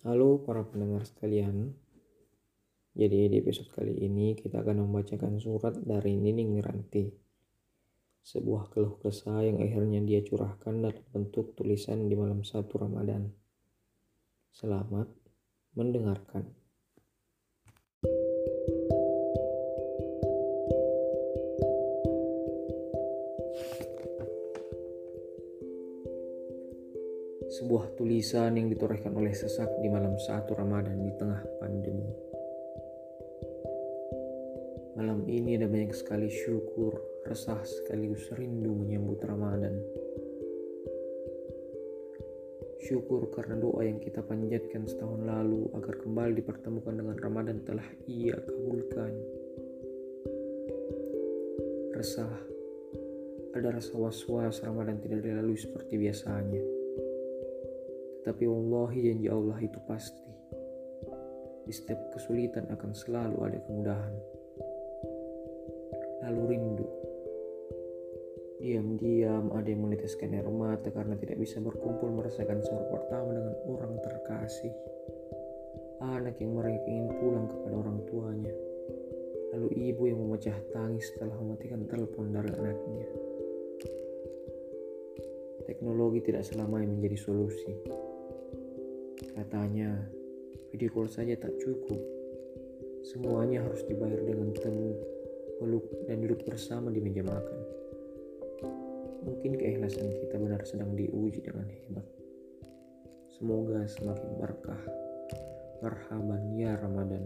Halo para pendengar sekalian. Jadi di episode kali ini kita akan membacakan surat dari Nining Miranti. Sebuah keluh kesah yang akhirnya dia curahkan dalam bentuk tulisan di malam satu Ramadan. Selamat mendengarkan. Sebuah tulisan yang ditorehkan oleh sesak di malam satu Ramadan di tengah pandemi. Malam ini ada banyak sekali syukur, resah sekaligus rindu menyambut Ramadan. Syukur karena doa yang kita panjatkan setahun lalu agar kembali dipertemukan dengan Ramadan telah ia kabulkan. Resah, ada rasa was-was Ramadan tidak dilalui seperti biasanya. Tapi wallahi janji Allah itu pasti. Di setiap kesulitan akan selalu ada kemudahan. Lalu rindu. Diam-diam ada yang meneteskan air mata karena tidak bisa berkumpul merasakan sahur pertama dengan orang terkasih. Anak yang mereka ingin pulang kepada orang tuanya. Lalu ibu yang memecah tangis setelah mematikan telepon dari anaknya. Teknologi tidak selamanya menjadi solusi. Katanya, video call saja tak cukup. Semuanya harus dibayar dengan temu, peluk, dan duduk bersama di meja makan. Mungkin keikhlasan kita benar sedang diuji dengan hebat. Semoga semakin berkah. Marhaban ya Ramadan.